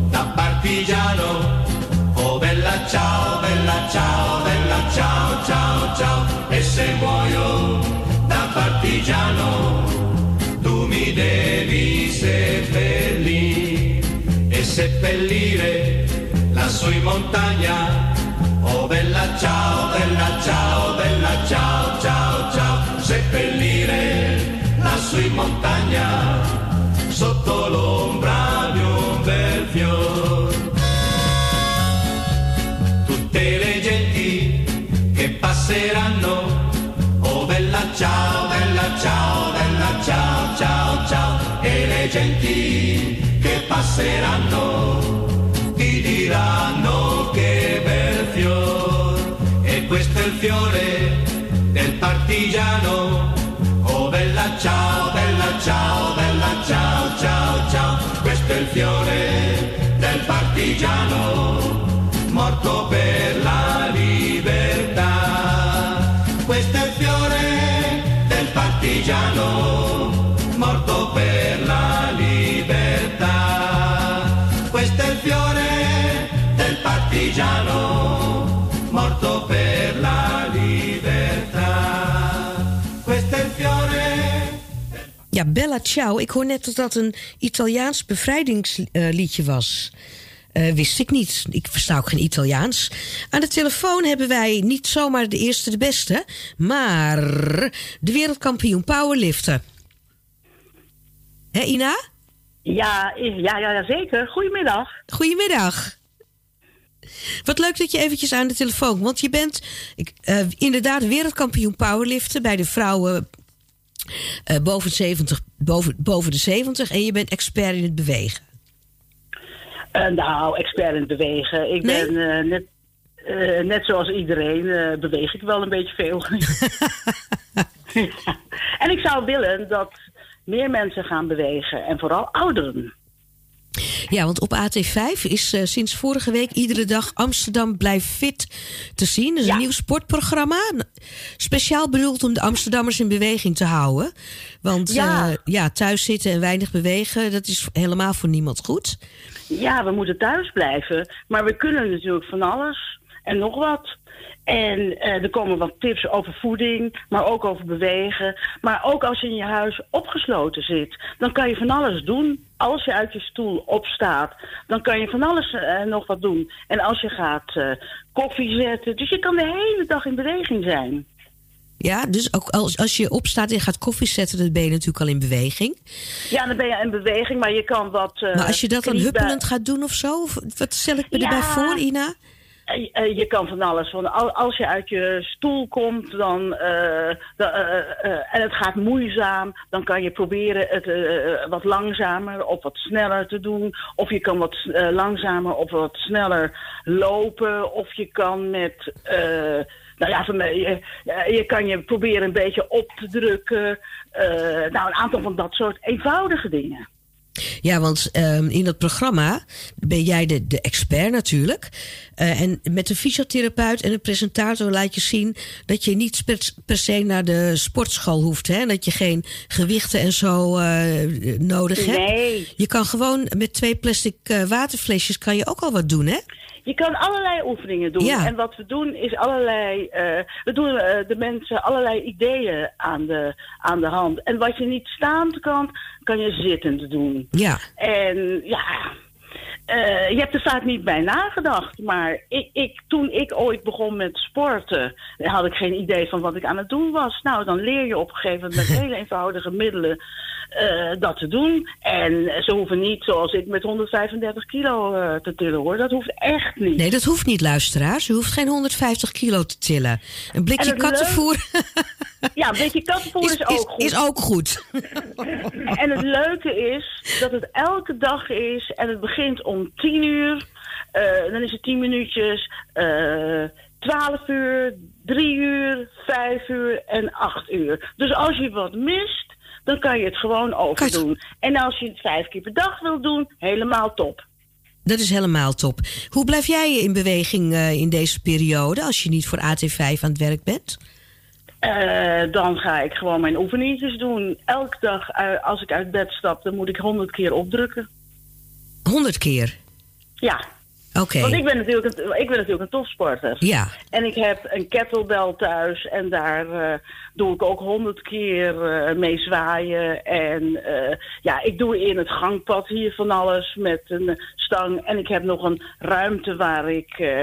da partigiano, oh bella ciao, bella ciao, bella ciao, ciao, ciao. E se muoio da partigiano, tu mi devi seppellire e seppellire lassù in montagna. Oh bella ciao, bella ciao, bella ciao, ciao, ciao, seppellire lassù in montagna, sotto l'ombra di un bel fior. Tutte le genti che passeranno, oh bella ciao, bella ciao, bella ciao, ciao, ciao, e le genti che passeranno il fiore del partigiano. Oh bella ciao bella ciao bella ciao ciao ciao. Questo è il fiore del partigiano morto per la libertà. Questo è il fiore del partigiano morto per la libertà. Questo è il fiore del partigiano Ja, Bella Ciao. Ik hoor net dat dat een Italiaans bevrijdingsliedje was. Eh, wist ik niet. Ik versta ook geen Italiaans. Aan de telefoon hebben wij niet zomaar de eerste de beste, maar de wereldkampioen powerliften. Hé, Ina? Ja, ja, ja, ja, zeker. Goedemiddag. Goedemiddag. Wat leuk dat je eventjes aan de telefoon Want je bent ik, eh, inderdaad wereldkampioen powerliften bij de vrouwen eh, boven, 70, boven, boven de 70. En je bent expert in het bewegen. Eh, nou, expert in het bewegen. Ik Nee? ben eh, net, net zoals iedereen, beweeg ik wel een beetje veel. (laughs) (laughs) en ik zou willen dat meer mensen gaan bewegen. En vooral ouderen. Ja, want op AT5 is eh, sinds vorige week iedere dag Amsterdam Blijft Fit te zien. Dat is een nieuw sportprogramma. Speciaal bedoeld om de Amsterdammers in beweging te houden. Want Ja. ja. ja, thuis zitten en weinig bewegen, dat is helemaal voor niemand goed. Ja, we moeten thuis blijven. Maar we kunnen natuurlijk van alles. en nog wat. En eh, er komen wat tips over voeding, maar ook over bewegen. Maar ook als je in je huis opgesloten zit, dan kan je van alles doen. Als je uit je stoel opstaat, dan kan je van alles eh, nog wat doen. En als je gaat eh, koffie zetten, dus je kan de hele dag in beweging zijn. Ja, dus ook als, als je opstaat en gaat koffie zetten, dan ben je natuurlijk al in beweging. Ja, dan ben je in beweging, maar je kan wat. maar als je dat dan huppelend gaat doen of zo, of wat stel ik me Ja. erbij voor, Ina? Eh, eh, je kan van alles. Als je uit je stoel komt dan, eh, en het gaat moeizaam, dan kan je proberen het wat langzamer of wat sneller te doen. Of je kan wat langzamer of wat sneller lopen. Of je kan met. nou ja, van, je, je kan je proberen een beetje op te drukken. Nou, een aantal van dat soort eenvoudige dingen. Ja, want ehm, in dat programma ben jij de, de expert natuurlijk. Eh, en met een fysiotherapeut en een presentator laat je zien dat je niet per, se naar de sportschool hoeft. Hè? Dat je geen gewichten en zo eh, nodig hebt. Nee. Je kan gewoon met twee plastic eh, waterflesjes kan je ook al wat doen, hè? Je kan allerlei oefeningen doen. Ja. En wat we doen is allerlei. we doen de mensen allerlei ideeën aan de, aan de hand. En wat je niet staand kan, kan je zittend doen. Ja. En ja. Eh, je hebt er vaak niet bij nagedacht. Maar ik, ik, toen ik ooit begon met sporten, had ik geen idee van wat ik aan het doen was. Nou, dan leer je op een gegeven moment met (laughs) hele eenvoudige middelen eh, dat te doen. En ze hoeven niet, zoals ik, met 135 kilo eh, te tillen hoor. Dat hoeft echt niet. Nee, dat hoeft niet, luisteraars. U hoeft geen 150 kilo te tillen. Een blikje kattenvoer (laughs) Ja, een beetje kattenvoer is, is, ook goed. is ook goed. En het leuke is dat het elke dag is en het begint om 10 uur. Eh, dan is het 10 minuutjes, eh 12 uur, 3 uur, 5 uur en 8 uur. Dus als je wat mist, dan kan je het gewoon overdoen. En als je het vijf keer per dag wil doen, helemaal top. Dat is helemaal top. Hoe blijf jij in beweging eh, in deze periode als je niet voor AT5 aan het werk bent? Eh, dan ga ik gewoon mijn oefeningetjes doen. Elke dag eh, als ik uit bed stap, dan moet ik 100 keer opdrukken. 100 keer? Ja. Want ik ben, natuurlijk een, ik ben natuurlijk een topsporter. Ja. En ik heb een kettlebell thuis en daar eh, doe ik ook honderd keer eh, mee zwaaien. En eh, ja, ik doe in het gangpad hier van alles met een stang. En ik heb nog een ruimte waar ik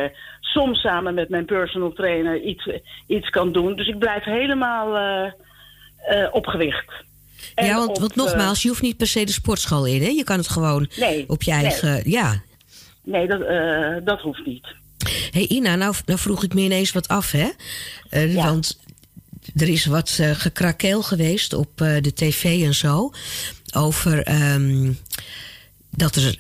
soms samen met mijn personal trainer iets, iets kan doen. Dus ik blijf helemaal op gewicht. En ja, want, op, want nogmaals, je hoeft niet per se de sportschool in. Hè? Je kan het gewoon Nee, op je nee. eigen... Ja. Nee, dat, eh, dat hoeft niet. hey Ina, nou, nou vroeg ik me ineens wat af, hè? Eh, Want er is wat eh, gekrakeel geweest op de tv en zo. Over ehm, dat er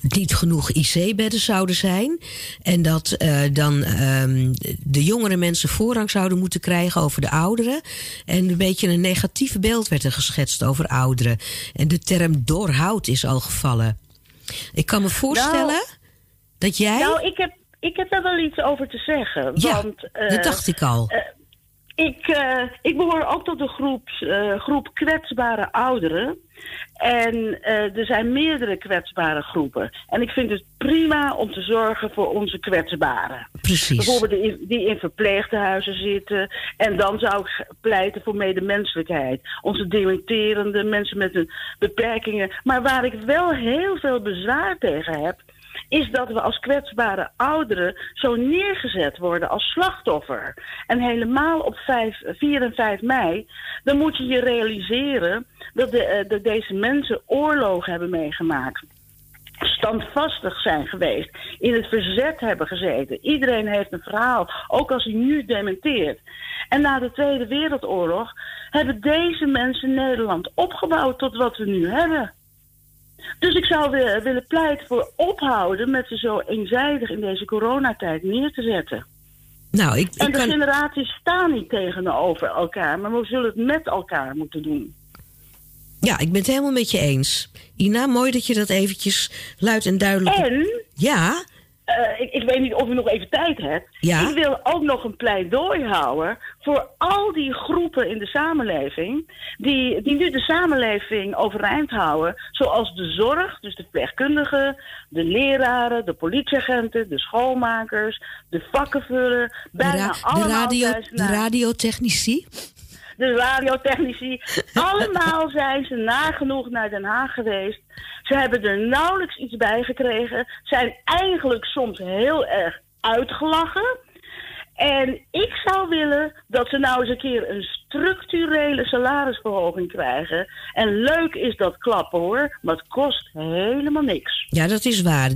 niet genoeg IC-bedden zouden zijn. En dat dan ehm, de jongere mensen voorrang zouden moeten krijgen over de ouderen. En een beetje een negatief beeld werd er geschetst over ouderen. En de term doorhoud is al gevallen. Ik kan me voorstellen dat jij. Nou, ik heb, ik heb daar wel iets over te zeggen. Ja, want, eh, dat dacht ik al. eh, ik, eh, ik behoor ook tot de groep, eh, groep kwetsbare ouderen. En eh, er zijn meerdere kwetsbare groepen. En ik vind het prima om te zorgen voor onze kwetsbaren. Precies. Bijvoorbeeld die in, die in verpleeghuizen zitten. En dan zou ik pleiten voor medemenselijkheid. Onze dementerende mensen met een beperkingen. Maar waar ik wel heel veel bezwaar tegen heb is dat we als kwetsbare ouderen zo neergezet worden als slachtoffer. En helemaal op 5, 4 en 5 mei, dan moet je je realiseren dat, de, eh, dat deze mensen oorlogen hebben meegemaakt standvastig zijn geweest, in het verzet hebben gezeten. Iedereen heeft een verhaal, ook als hij nu dementeert. En na de Tweede Wereldoorlog hebben deze mensen Nederland opgebouwd tot wat we nu hebben. Dus ik zou wi- willen pleiten voor ophouden met ze zo eenzijdig in deze coronatijd neer te zetten. Nou, ik, En ik de kan. generaties staan niet tegenover elkaar, maar we zullen het met elkaar moeten doen. Ja, ik ben het helemaal met je eens. Ina, mooi dat je dat eventjes luid en duidelijk. En Ja, eh, ik, ik weet niet of u nog even tijd hebt. Ja. Ik wil ook nog een pleidooi houden voor al die groepen in de samenleving. Die, die nu de samenleving overeind houden. Zoals de zorg, dus de verpleegkundigen, de leraren, de politieagenten, de schoonmakers, de vakkenvuller. De, Bijna de, allemaal radio, zijn ze de radiotechnici. de radiotechnici. (laughs) Allemaal zijn ze nagenoeg naar Den Haag geweest. Ze hebben er nauwelijks iets bij gekregen. Zijn eigenlijk soms heel erg uitgelachen. En ik zou willen dat ze nou eens een keer een structurele salarisverhoging krijgen. En leuk is dat klappen hoor, maar het kost helemaal niks. Ja, dat is waar.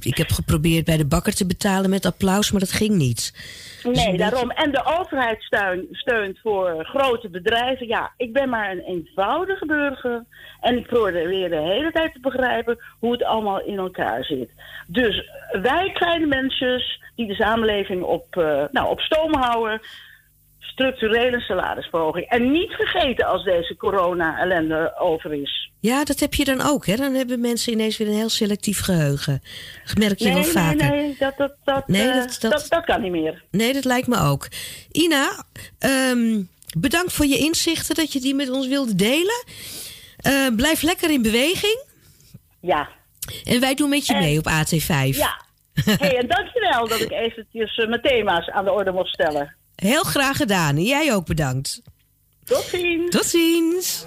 Ik heb geprobeerd bij de bakker te betalen met applaus, maar dat ging niet. Dus Nee, beetje- daarom. En de overheid steun- steunt voor grote bedrijven. Ja, ik ben maar een eenvoudige burger. En ik probeer de hele tijd te begrijpen hoe het allemaal in elkaar zit. Dus wij kleine mensjes die de samenleving op, eh, nou, op stoom houden. Structurele salarisverhoging. En niet vergeten als deze corona-ellende over is. Ja, dat heb je dan ook, hè? Dan hebben mensen ineens weer een heel selectief geheugen. Dat merk je nee, wel nee, vaker. nee, dat, dat, dat, Nee, eh, dat- dat- dat, dat kan niet meer. Nee, dat lijkt me ook. Ina, ehm, bedankt voor je inzichten dat je die met ons wilde delen. Eh, blijf lekker in beweging. Ja. En wij doen met je En- mee op AT5. Ja. (laughs) hey, en dankjewel dat ik eventjes eh, mijn thema's aan de orde mocht stellen. Heel graag gedaan. En jij ook bedankt. Tot ziens. Tot ziens.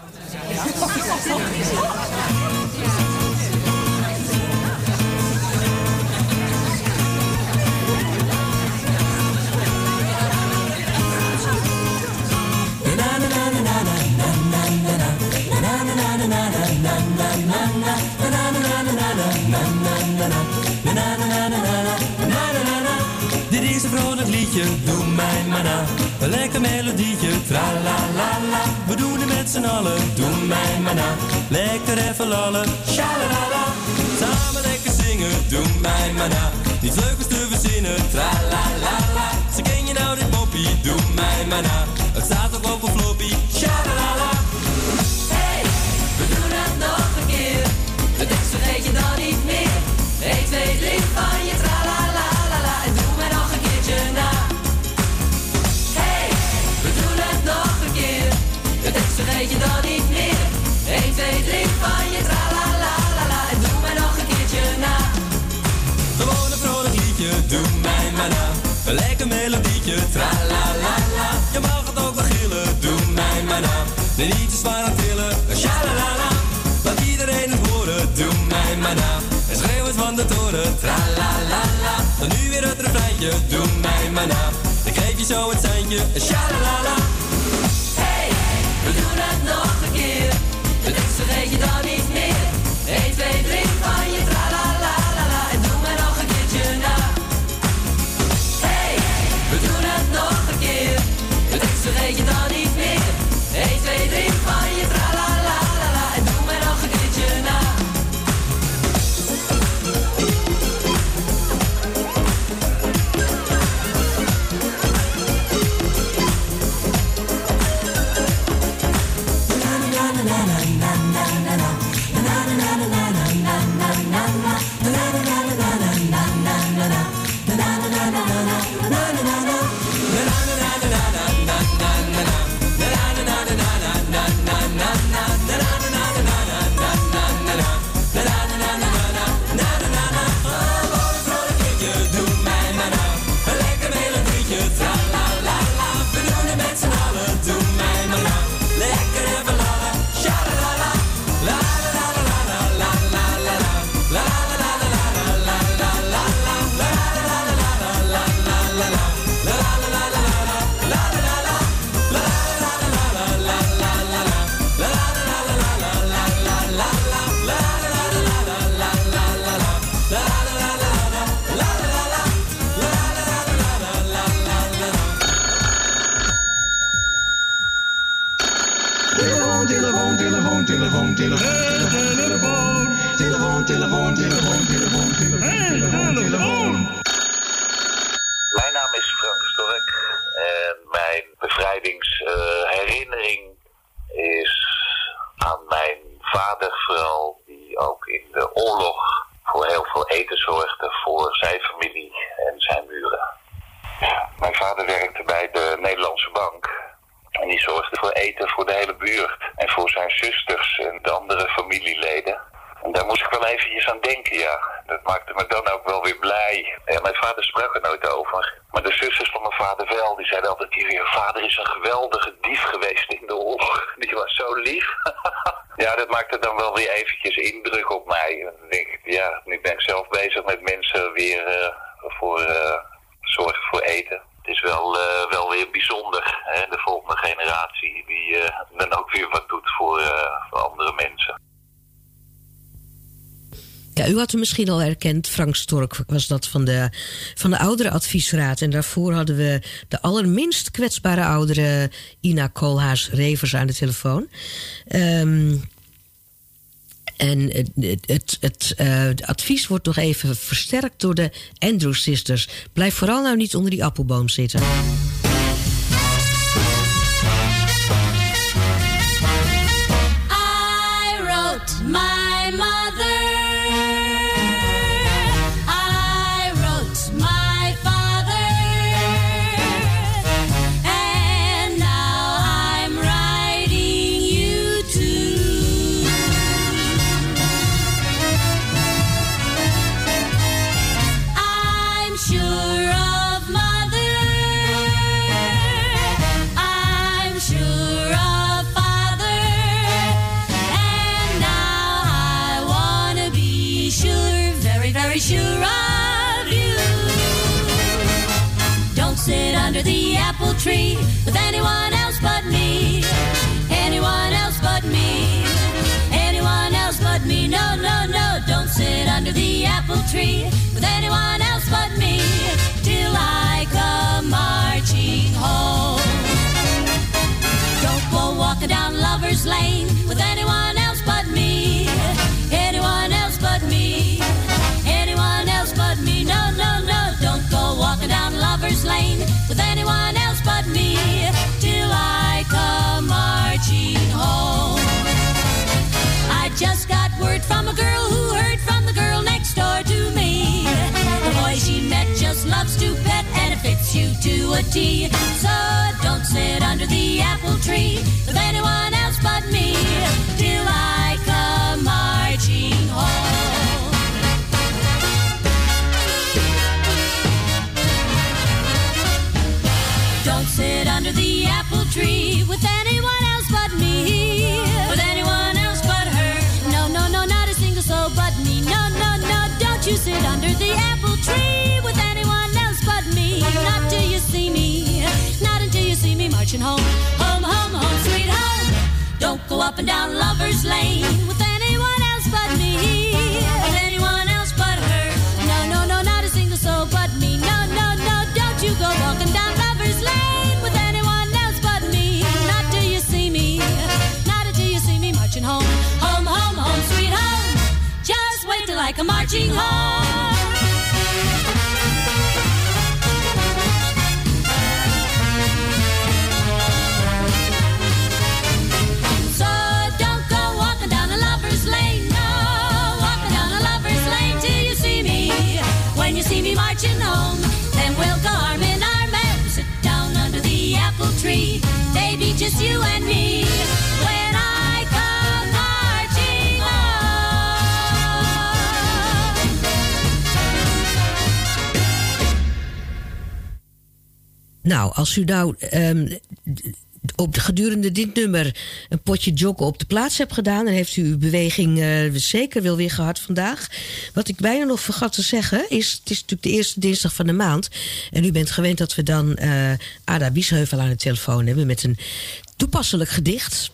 Vrolijk liedje, doe mij maar na. Een lekker melodietje, tra la la la. We doen het met z'n allen, doe mij maar na. Lekker even lallen, shalalala. Samen lekker zingen, doe mij maar na. Niet vleugels te verzinnen, tra la la la. Ze ken je nou dit moppie, doe mij maar na. Het staat ook op een Ik geef je zo het seintje, shalalala. Misschien al herkend. Frank Stork was dat van de, van de oudere adviesraad. En daarvoor hadden we de allerminst kwetsbare oudere Ina Koolhaas-Revers aan de telefoon. Ehm, en het, het, het, het, eh, advies wordt nog even versterkt door de Andrew Sisters. Blijf vooral nou niet onder die appelboom zitten. Marching home. Home, home, home, sweet home. Don't go up and down Lover's Lane with anyone else but me. With anyone else but her. No, no, no, not a single soul but me. No, no, no, don't you go walking down Lover's Lane with anyone else but me. Not till you see me. Not until you see me marching home. Home, home, home, sweet home. Just wait till I come marching home. Just you and me. When I come marching home. Nou, als u nou ehm, op de, gedurende dit nummer een potje joggen op de plaats hebt gedaan, dan heeft u uw beweging eh, zeker wel weer gehad vandaag. Wat ik bijna nog vergat te zeggen is: het is natuurlijk de eerste dinsdag van de maand. En u bent gewend dat we dan eh, Ada Biesheuvel aan de telefoon hebben met een toepasselijk gedicht.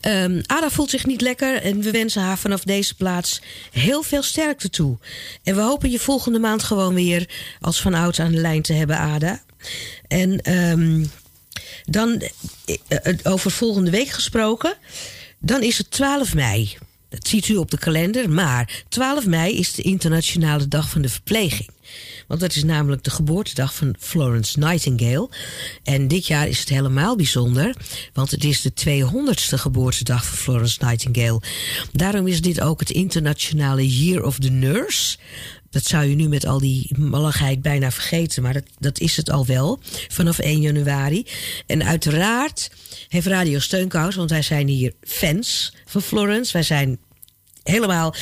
Ehm, Ada voelt zich niet lekker en we wensen haar vanaf deze plaats heel veel sterkte toe. En we hopen je volgende maand gewoon weer als van ouds aan de lijn te hebben, Ada. En ehm, dan eh, eh, over volgende week gesproken, dan is het 12 mei. Dat ziet u op de kalender, maar 12 mei is de internationale dag van de verpleging. Want dat is namelijk de geboortedag van Florence Nightingale. En dit jaar is het helemaal bijzonder, want het is de 200ste geboortedag van Florence Nightingale. Daarom is dit ook het internationale Year of the Nurse. Dat zou je nu met al die malligheid bijna vergeten, maar dat, dat is het al wel vanaf 1 januari. En uiteraard heeft Radio Steunkous, want wij zijn hier fans van Florence. Wij zijn helemaal.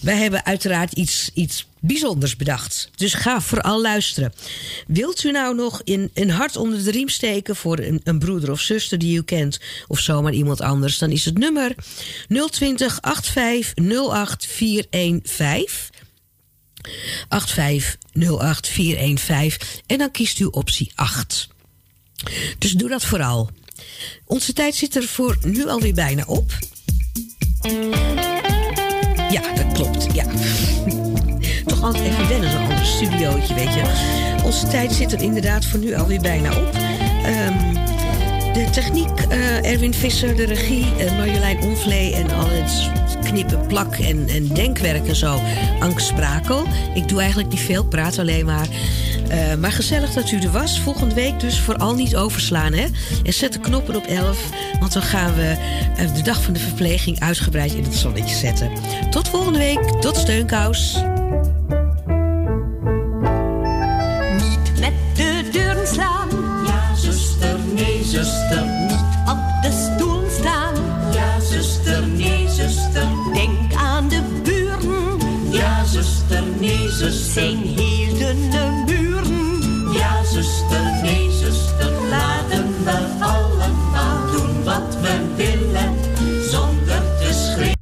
Wij hebben uiteraard iets, iets bijzonders bedacht. Dus ga vooral luisteren. Wilt u nou nog in, een hart onder de riem steken voor een, een broeder of zuster die u kent, of zomaar iemand anders, dan is het nummer 020 8508 415. 8508415 en dan kiest u optie 8. Dus doe dat vooral. Onze tijd zit er voor nu alweer bijna op. Ja, dat klopt. Ja. (laughs) Toch altijd even wennen, zo'n ander studiootje, weet je. Onze tijd zit er inderdaad voor nu alweer bijna op. Ehm, de techniek, eh, Erwin Visser, de regie, eh, Marjolein Onvlee en al het knippen, plak en, en denkwerk en zo. Anke Sprakel. Ik doe eigenlijk niet veel, praat alleen maar. Eh, maar gezellig dat u er was. Volgende week dus vooral niet overslaan, hè. En zet de knoppen op 11, want dan gaan we eh, de dag van de verpleging uitgebreid in het zonnetje zetten. Tot volgende week, tot steunkous. Denk aan